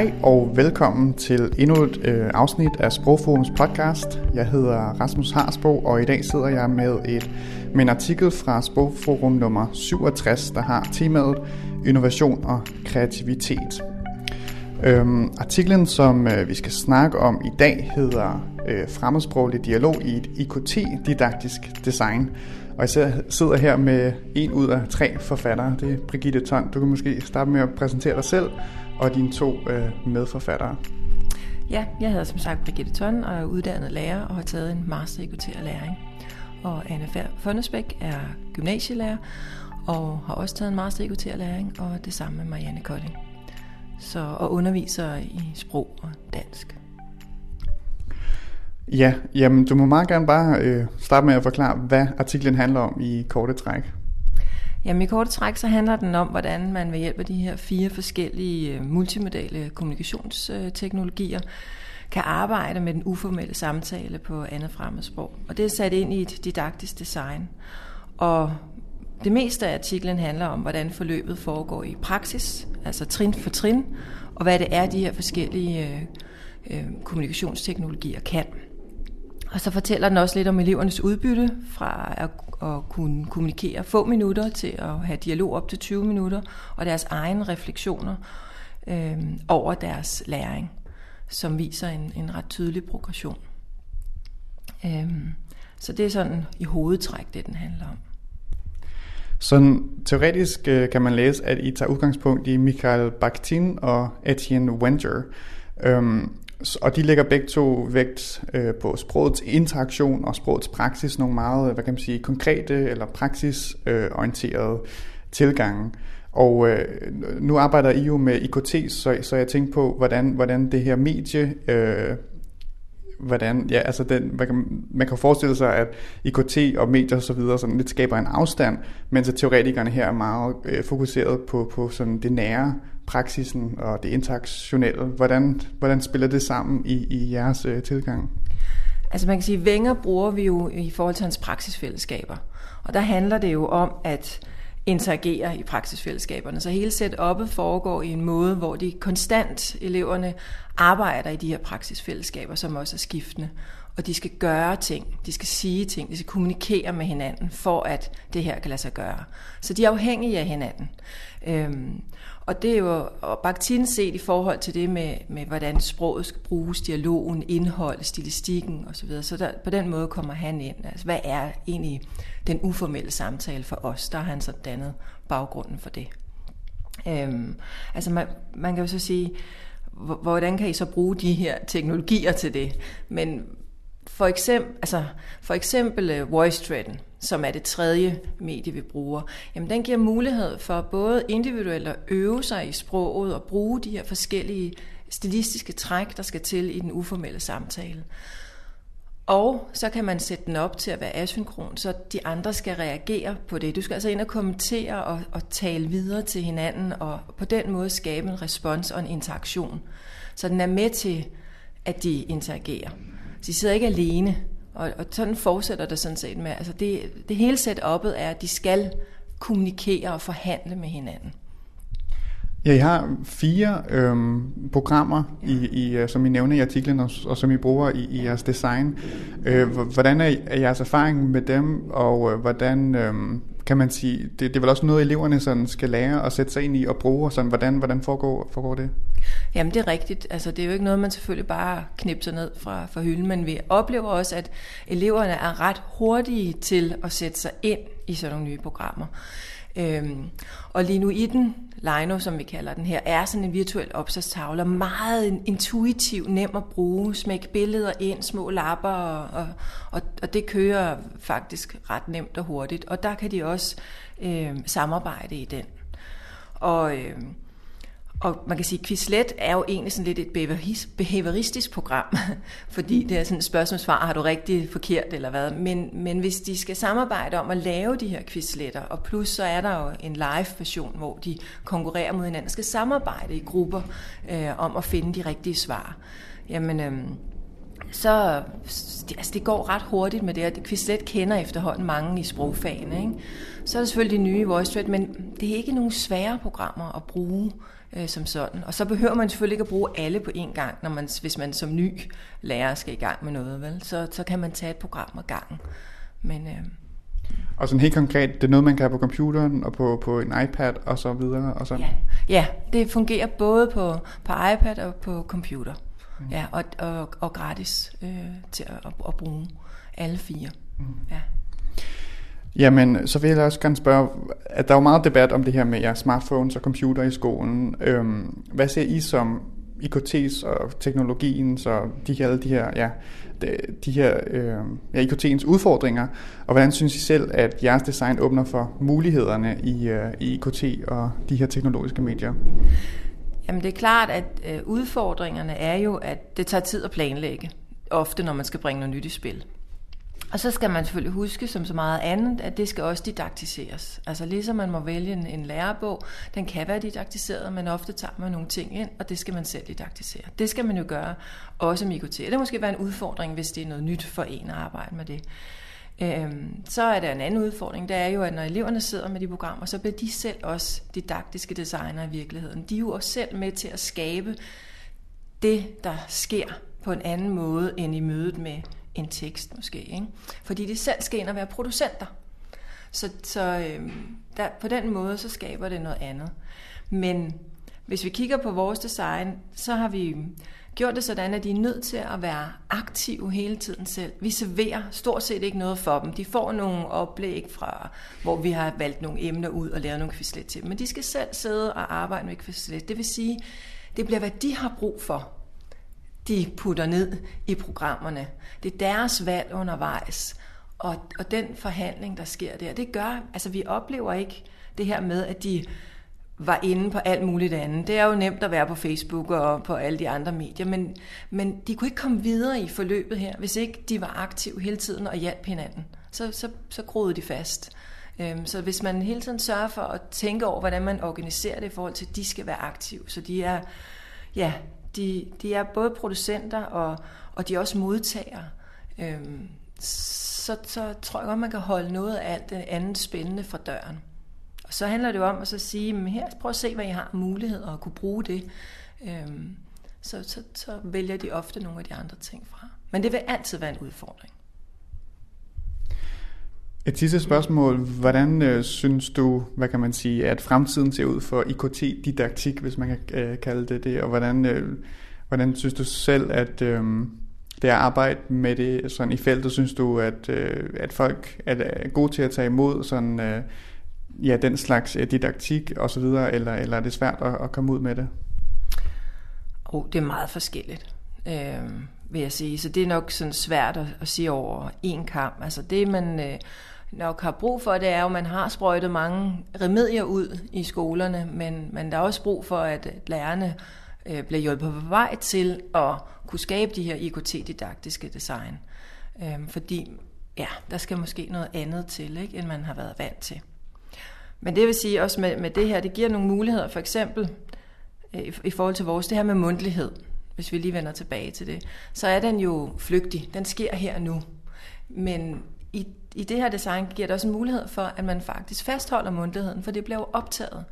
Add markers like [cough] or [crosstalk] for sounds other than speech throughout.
Hej og velkommen til endnu et øh, afsnit af Sprogforums podcast. Jeg hedder Rasmus Harsbo, og i dag sidder jeg med, et, med en artikel fra Sprogforum nummer 67, der har temaet Innovation og kreativitet. Øhm, artiklen, som øh, vi skal snakke om i dag, hedder øh, Fremmedsproglig dialog i et IKT-didaktisk design. Og jeg sidder her med en ud af tre forfattere. Det er Brigitte Ton. Du kan måske starte med at præsentere dig selv og dine to øh, medforfattere. Ja, jeg hedder som sagt Brigitte Ton og er uddannet lærer og har taget en master i IKT og læring. Og Anne Fonnesbæk er gymnasielærer og har også taget en master i IKT og læring, og det samme med Marianne Kolding. Så, og underviser i sprog og dansk. Ja, jamen du må meget gerne bare øh, starte med at forklare, hvad artiklen handler om i korte træk. Jamen i korte træk så handler den om, hvordan man ved hjælp af de her fire forskellige øh, multimodale kommunikationsteknologier kan arbejde med den uformelle samtale på andet fremmedsprog. Og det er sat ind i et didaktisk design. Og det meste af artiklen handler om, hvordan forløbet foregår i praksis, altså trin for trin, og hvad det er, de her forskellige øh, øh kommunikationsteknologier kan. Og så fortæller den også lidt om elevernes udbytte fra at, at kunne kommunikere få minutter til at have dialog op til 20 minutter, og deres egne refleksioner øh, over deres læring, som viser en, en ret tydelig progression. Øh, så det er sådan i hovedtræk, det den handler om. Sådan teoretisk øh, kan man læse, at I tager udgangspunkt i Michael Bakhtin og Etienne Wenger. Øhm, og de lægger begge to vægt øh, på sprogets interaktion og sprogets praksis, nogle meget, øh, hvad kan man sige, konkrete eller praksisorienterede øh, tilgange. Og øh, nu arbejder I jo med IKT, så, så jeg tænkte på, hvordan, hvordan det her medie øh, hvordan, ja, altså den, man, kan, man kan forestille sig, at IKT og medier og så videre sådan lidt skaber en afstand, mens at teoretikerne her er meget øh, fokuseret på, på sådan det nære, praksisen og det interaktionelle. Hvordan, hvordan spiller det sammen i, i jeres øh, tilgang? Altså man kan sige, at Wenger bruger vi jo i forhold til hans praksisfællesskaber. Og der handler det jo om, at interagere i praksisfællesskaberne. Så hele setup'et foregår i en måde, hvor de konstant, eleverne, arbejder i de her praksisfællesskaber, som også er skiftende. Og de skal gøre ting, de skal sige ting, de skal kommunikere med hinanden, for at det her kan lade sig gøre. Så de er afhængige af hinanden. Øhm, og det er jo og Bakhtin set i forhold til det med, med, hvordan sproget skal bruges, dialogen, indhold, stilistikken osv. Så, så der, på den måde kommer han ind. Altså, hvad er egentlig den uformelle samtale for os? Der har han så dannet baggrunden for det. Øhm, altså man, man kan jo så sige, hvordan kan I så bruge de her teknologier til det? Men for eksempel, altså, for eksempel øh, voice threaden, som er det tredje medie, vi bruger, jamen den giver mulighed for både individuelt at øve sig i sproget og bruge de her forskellige stilistiske træk, der skal til i den uformelle samtale. Og så kan man sætte den op til at være asynkron, så de andre skal reagere på det. Du skal altså ind og kommentere og, og tale videre til hinanden, og på den måde skabe en respons og en interaktion. Så den er med til, at de interagerer. Så de sidder ikke alene, og, og sådan fortsætter det sådan set med. Altså det, det hele setup'et er, at de skal kommunikere og forhandle med hinanden. Ja, I har fire øhm, programmer, ja. i, i, øh, som I nævner i artiklen, og, og som I bruger i, i jeres design. Øh, hvordan er, er jeres erfaring med dem, og øh, hvordan øhm, kan man sige, det, det er vel også noget, eleverne sådan skal lære at sætte sig ind i og bruge, og sådan, hvordan, hvordan foregår, foregår det? Jamen det er rigtigt. Altså, det er jo ikke noget, man selvfølgelig bare knipser ned fra, fra hylden, men vi oplever også, at eleverne er ret hurtige til at sætte sig ind i sådan nogle nye programmer. Øhm, og lige nu i den, Lino, som vi kalder den her, er sådan en virtuel opslagstavle, meget intuitiv, nem at bruge, smække billeder ind, små lapper, og, og, og det kører faktisk ret nemt og hurtigt. Og der kan de også øh, samarbejde i den. Og øh, og man kan sige, at Quizlet er jo egentlig sådan lidt et behavioristisk program, [laughs] fordi det er sådan et spørgsmålsvar, har du rigtig forkert eller hvad. Men, men hvis de skal samarbejde om at lave de her quizletter, og plus så er der jo en live version, hvor de konkurrerer mod hinanden, skal samarbejde i grupper øh, om at finde de rigtige svar. Jamen, øh, så altså det går ret hurtigt med det, og Quizlet kender efterhånden mange i sprogfagene. Ikke? Så er der selvfølgelig de nye VoiceThread, men det er ikke nogen svære programmer at bruge øh, som sådan. Og så behøver man selvfølgelig ikke at bruge alle på én gang, når man, hvis man som ny lærer skal i gang med noget. Vel? Så, så kan man tage et program ad gangen. Men, øh, og sådan helt konkret, det er noget, man kan på computeren og på, på en iPad og så videre? Og så... Ja. ja, det fungerer både på, på iPad og på computer. Mm. Ja, og, og, og gratis øh, til at, at, at bruge alle fire. Mm. Ja. Jamen, så vil jeg også gerne spørge, at der er jo meget debat om det her med ja, smartphones og computer i skolen. Øhm, hvad ser I som IKT's og teknologien, så de her, de her, ja, de, de her øh, ja, IKT'ens udfordringer, og hvordan synes I selv, at jeres design åbner for mulighederne i, øh, i IKT og de her teknologiske medier? Jamen det er klart, at øh, udfordringerne er jo, at det tager tid at planlægge, ofte når man skal bringe noget nyt i spil. Og så skal man selvfølgelig huske, som så meget andet, at det skal også didaktiseres. Altså ligesom man må vælge en, en lærebog, den kan være didaktiseret, men ofte tager man nogle ting ind, og det skal man selv didaktisere. Det skal man jo gøre, også med IKT. Det måske være en udfordring, hvis det er noget nyt for en at arbejde med det. Øhm, så er der en anden udfordring, det er jo, at når eleverne sidder med de programmer, så bliver de selv også didaktiske designer i virkeligheden. De er jo også selv med til at skabe det, der sker på en anden måde end i mødet med en tekst måske. Ikke? Fordi de selv skal ind og være producenter. Så, så øh, der, på den måde, så skaber det noget andet. Men hvis vi kigger på vores design, så har vi gjort det sådan, at de er nødt til at være aktive hele tiden selv. Vi serverer stort set ikke noget for dem. De får nogle oplæg fra, hvor vi har valgt nogle emner ud og lavet nogle quizlet til dem. Men de skal selv sidde og arbejde med quizlet. Det vil sige, det bliver, hvad de har brug for de putter ned i programmerne. Det er deres valg undervejs. Og, og den forhandling, der sker der, det gør, altså vi oplever ikke det her med, at de var inde på alt muligt andet. Det er jo nemt at være på Facebook og på alle de andre medier, men, men de kunne ikke komme videre i forløbet her, hvis ikke de var aktive hele tiden og hjalp hinanden. Så, så, så groede de fast. Øhm, så hvis man hele tiden sørger for at tænke over, hvordan man organiserer det i forhold til, at de skal være aktive, så de er, ja, de, de er både producenter og, og de er også modtagere. Øhm, så, så tror jeg godt, man kan holde noget af alt det andet spændende fra døren. Og så handler det jo om at så sige, men her, prøv at se, hvad I har mulighed at kunne bruge det. Øhm, så, så, så vælger de ofte nogle af de andre ting fra. Men det vil altid være en udfordring. Et sidste spørgsmål. Hvordan øh, synes du, hvad kan man sige, at fremtiden ser ud for IKT-didaktik, hvis man kan øh, kalde det det, og hvordan, øh, hvordan synes du selv, at øh, det at arbejde med det sådan i feltet, synes du, at, øh, at folk er gode til at tage imod sådan, øh, ja, den slags øh, didaktik osv., eller, eller er det svært at, at komme ud med det? Oh, det er meget forskelligt. Øh, vil jeg sige. Så det er nok sådan svært at, at sige over en kamp. Altså det, man øh, nok har brug for, det er jo, at man har sprøjtet mange remedier ud i skolerne, men, men der er også brug for, at lærerne øh, bliver hjulpet på vej til at kunne skabe de her IKT-didaktiske design. Øh, fordi ja, der skal måske noget andet til, ikke, end man har været vant til. Men det vil sige også med, med det her, det giver nogle muligheder, for eksempel øh, i, i forhold til vores, det her med mundtlighed hvis vi lige vender tilbage til det, så er den jo flygtig. Den sker her nu. Men i, i det her design giver det også en mulighed for, at man faktisk fastholder mundtligheden, for det bliver jo optaget.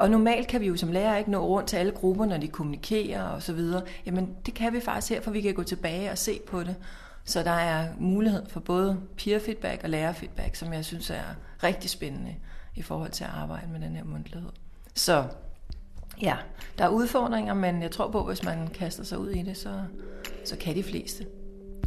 Og normalt kan vi jo som lærer ikke nå rundt til alle grupper, når de kommunikerer og så videre. Jamen det kan vi faktisk her, for vi kan gå tilbage og se på det. Så der er mulighed for både peer feedback og lærerfeedback, som jeg synes er rigtig spændende i forhold til at arbejde med den her mundtlighed. Så Ja, der er udfordringer, men jeg tror på, at hvis man kaster sig ud i det, så, så kan de fleste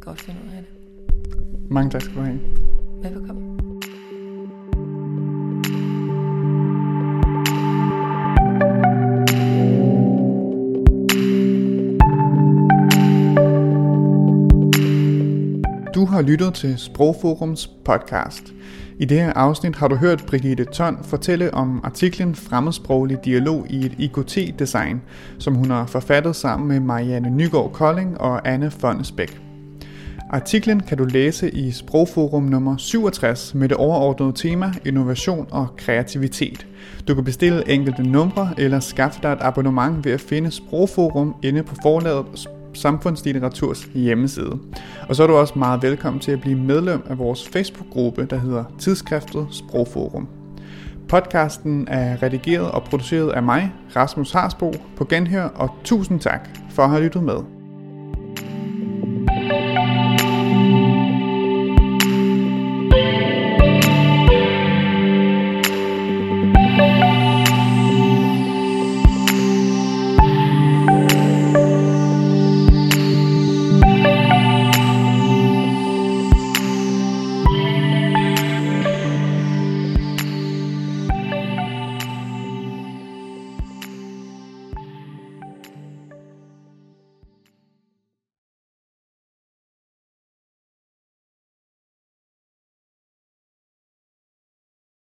godt finde ud af det. Mange tak skal du have. Velbekomme. Du har lyttet til Sprogforums podcast. I det her afsnit har du hørt Brigitte Ton fortælle om artiklen Fremmedsproglig dialog i et IKT-design, som hun har forfattet sammen med Marianne Nygaard Kolding og Anne Fonnesbæk. Artiklen kan du læse i Sprogforum nummer 67 med det overordnede tema Innovation og kreativitet. Du kan bestille enkelte numre eller skaffe dig et abonnement ved at finde Sprogforum inde på forlaget Samfundslitteratur's hjemmeside. Og så er du også meget velkommen til at blive medlem af vores Facebook-gruppe, der hedder Tidsskriftet Sprogforum. Podcasten er redigeret og produceret af mig, Rasmus Harsbo, på Genhør, og tusind tak for at have lyttet med.